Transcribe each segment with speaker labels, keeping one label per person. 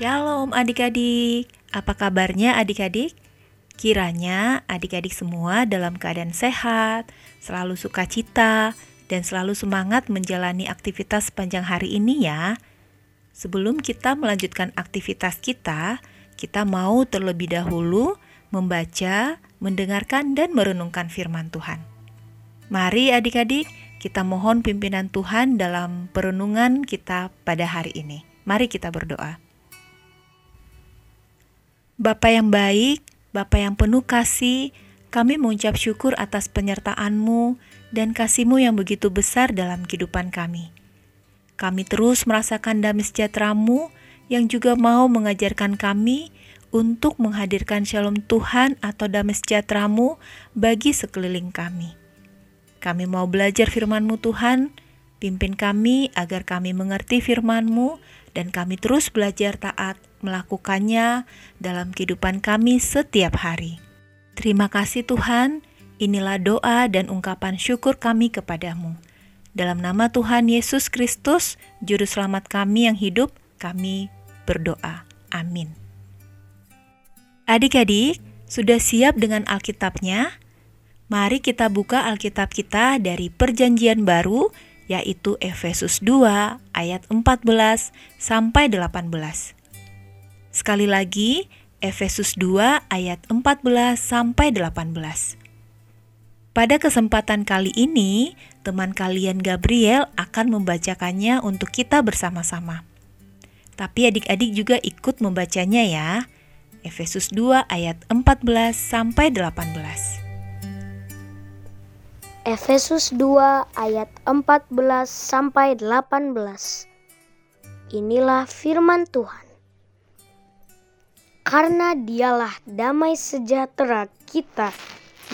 Speaker 1: Shalom adik-adik, apa kabarnya adik-adik? Kiranya adik-adik semua dalam keadaan sehat, selalu sukacita, dan selalu semangat menjalani aktivitas sepanjang hari ini ya. Sebelum kita melanjutkan aktivitas kita, kita mau terlebih dahulu membaca, mendengarkan, dan merenungkan firman Tuhan. Mari adik-adik, kita mohon pimpinan Tuhan dalam perenungan kita pada hari ini. Mari kita berdoa. Bapa yang baik, Bapa yang penuh kasih, kami mengucap syukur atas penyertaan-Mu dan kasih-Mu yang begitu besar dalam kehidupan kami. Kami terus merasakan damai sejahtera-Mu yang juga mau mengajarkan kami untuk menghadirkan shalom Tuhan atau damai sejahtera-Mu bagi sekeliling kami. Kami mau belajar firman-Mu Tuhan, pimpin kami agar kami mengerti firman-Mu dan kami terus belajar taat melakukannya dalam kehidupan kami setiap hari. Terima kasih Tuhan, inilah doa dan ungkapan syukur kami kepadamu. Dalam nama Tuhan Yesus Kristus, Juru Selamat kami yang hidup, kami berdoa. Amin. Adik-adik, sudah siap dengan Alkitabnya? Mari kita buka Alkitab kita dari Perjanjian Baru, yaitu Efesus 2 ayat 14 sampai 18. Sekali lagi, Efesus 2 ayat 14 sampai 18. Pada kesempatan kali ini, teman kalian Gabriel akan membacakannya untuk kita bersama-sama. Tapi adik-adik juga ikut membacanya ya. Efesus 2 ayat 14 sampai 18.
Speaker 2: Efesus 2 ayat 14 sampai 18. Inilah firman Tuhan karena dialah damai sejahtera kita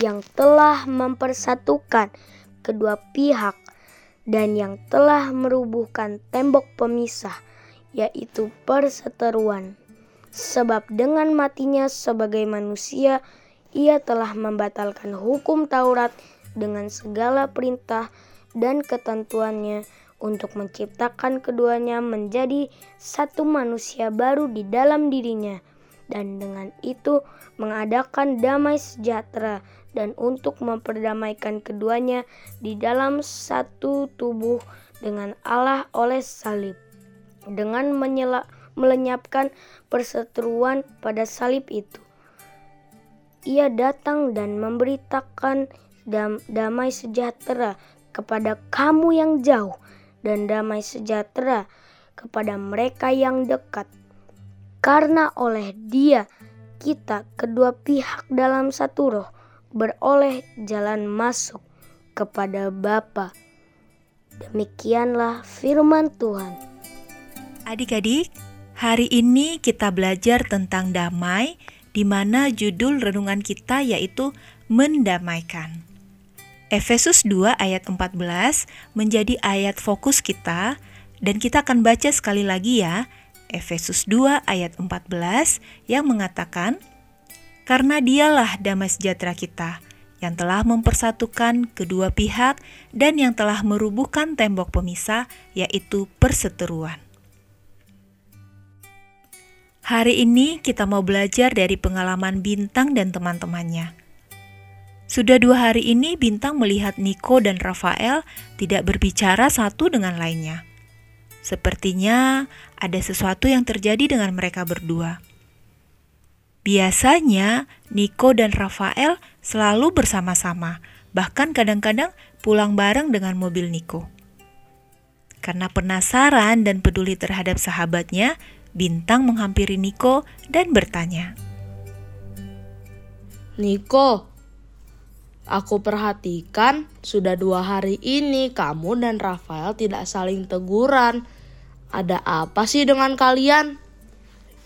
Speaker 2: yang telah mempersatukan kedua pihak dan yang telah merubuhkan tembok pemisah, yaitu perseteruan. Sebab dengan matinya sebagai manusia, ia telah membatalkan hukum Taurat dengan segala perintah dan ketentuannya untuk menciptakan keduanya menjadi satu manusia baru di dalam dirinya. Dan dengan itu mengadakan damai sejahtera dan untuk memperdamaikan keduanya di dalam satu tubuh dengan Allah oleh salib. Dengan menyela, melenyapkan perseteruan pada salib itu ia datang dan memberitakan dam, damai sejahtera kepada kamu yang jauh dan damai sejahtera kepada mereka yang dekat karena oleh dia kita kedua pihak dalam satu roh beroleh jalan masuk kepada Bapa. Demikianlah firman Tuhan.
Speaker 1: Adik-adik, hari ini kita belajar tentang damai di mana judul renungan kita yaitu mendamaikan. Efesus 2 ayat 14 menjadi ayat fokus kita dan kita akan baca sekali lagi ya Efesus 2 ayat 14 yang mengatakan, Karena dialah damai sejahtera kita, yang telah mempersatukan kedua pihak dan yang telah merubuhkan tembok pemisah, yaitu perseteruan. Hari ini kita mau belajar dari pengalaman Bintang dan teman-temannya. Sudah dua hari ini Bintang melihat Niko dan Rafael tidak berbicara satu dengan lainnya. Sepertinya ada sesuatu yang terjadi dengan mereka berdua. Biasanya Nico dan Rafael selalu bersama-sama, bahkan kadang-kadang pulang bareng dengan mobil Nico. Karena penasaran dan peduli terhadap sahabatnya, Bintang menghampiri Nico dan bertanya,
Speaker 3: Niko, aku perhatikan sudah dua hari ini kamu dan Rafael tidak saling teguran. Ada apa sih dengan kalian?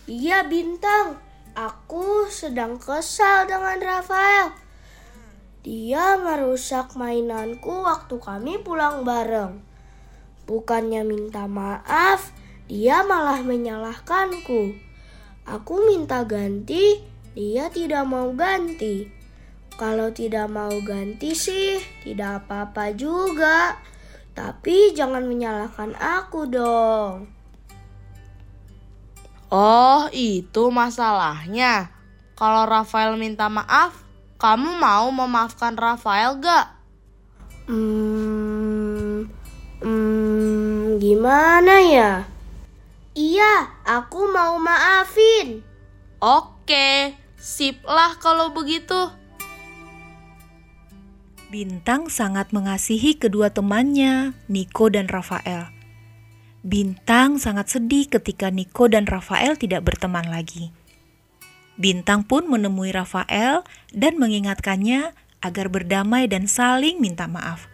Speaker 4: Iya Bintang, aku sedang kesal dengan Rafael. Dia merusak mainanku waktu kami pulang bareng. Bukannya minta maaf, dia malah menyalahkanku. Aku minta ganti, dia tidak mau ganti. Kalau tidak mau ganti sih, tidak apa-apa juga. Tapi jangan menyalahkan aku dong.
Speaker 3: Oh, itu masalahnya. Kalau Rafael minta maaf, kamu mau memaafkan Rafael gak?
Speaker 4: Hmm, hmm, gimana ya? Iya, aku mau maafin.
Speaker 3: Oke, sip lah kalau begitu.
Speaker 1: Bintang sangat mengasihi kedua temannya, Niko dan Rafael. Bintang sangat sedih ketika Niko dan Rafael tidak berteman lagi. Bintang pun menemui Rafael dan mengingatkannya agar berdamai dan saling minta maaf.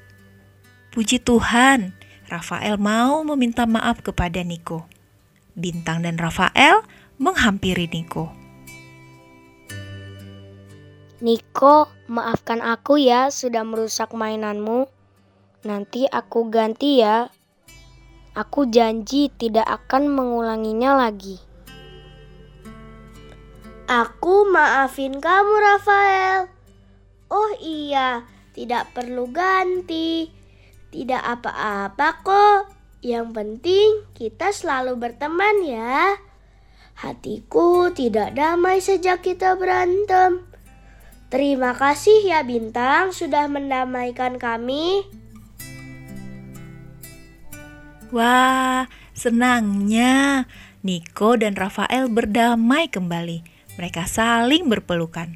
Speaker 1: Puji Tuhan, Rafael mau meminta maaf kepada Niko. Bintang dan Rafael menghampiri Niko.
Speaker 2: Niko, maafkan aku ya sudah merusak mainanmu. Nanti aku ganti ya. Aku janji tidak akan mengulanginya lagi.
Speaker 4: Aku maafin kamu, Rafael. Oh iya, tidak perlu ganti. Tidak apa-apa kok. Yang penting kita selalu berteman ya. Hatiku tidak damai sejak kita berantem. Terima kasih ya Bintang sudah mendamaikan kami.
Speaker 1: Wah, senangnya Niko dan Rafael berdamai kembali. Mereka saling berpelukan.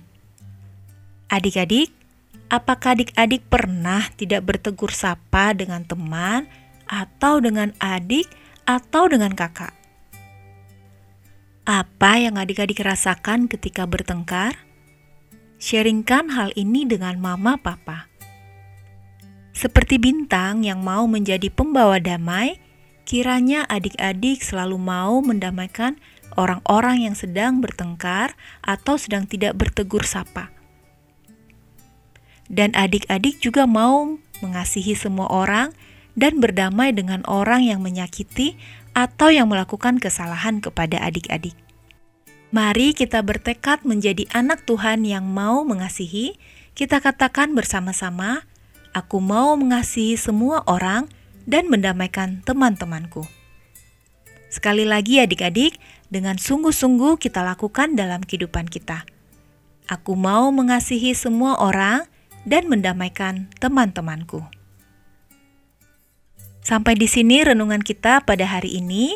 Speaker 1: Adik-adik, apakah adik-adik pernah tidak bertegur sapa dengan teman atau dengan adik atau dengan kakak. Apa yang adik-adik rasakan ketika bertengkar? Sharingkan hal ini dengan mama papa. Seperti bintang yang mau menjadi pembawa damai, kiranya adik-adik selalu mau mendamaikan orang-orang yang sedang bertengkar atau sedang tidak bertegur sapa. Dan adik-adik juga mau mengasihi semua orang dan berdamai dengan orang yang menyakiti atau yang melakukan kesalahan kepada adik-adik. Mari kita bertekad menjadi anak Tuhan yang mau mengasihi. Kita katakan bersama-sama, "Aku mau mengasihi semua orang dan mendamaikan teman-temanku." Sekali lagi, adik-adik, dengan sungguh-sungguh kita lakukan dalam kehidupan kita. Aku mau mengasihi semua orang dan mendamaikan teman-temanku. Sampai di sini renungan kita pada hari ini.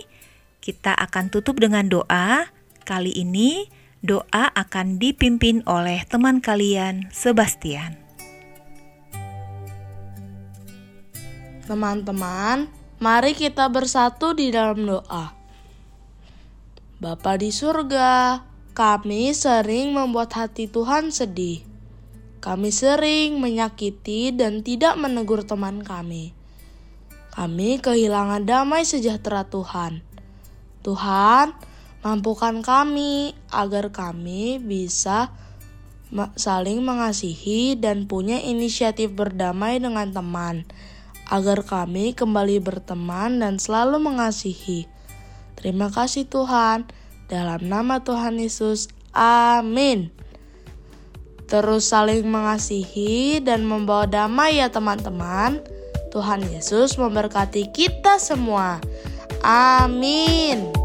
Speaker 1: Kita akan tutup dengan doa. Kali ini doa akan dipimpin oleh teman kalian, Sebastian.
Speaker 3: Teman-teman, mari kita bersatu di dalam doa. Bapa di surga, kami sering membuat hati Tuhan sedih. Kami sering menyakiti dan tidak menegur teman kami kami kehilangan damai sejahtera Tuhan. Tuhan, mampukan kami agar kami bisa saling mengasihi dan punya inisiatif berdamai dengan teman, agar kami kembali berteman dan selalu mengasihi. Terima kasih Tuhan, dalam nama Tuhan Yesus, amin. Terus saling mengasihi dan membawa damai ya teman-teman. Tuhan Yesus memberkati kita semua. Amin.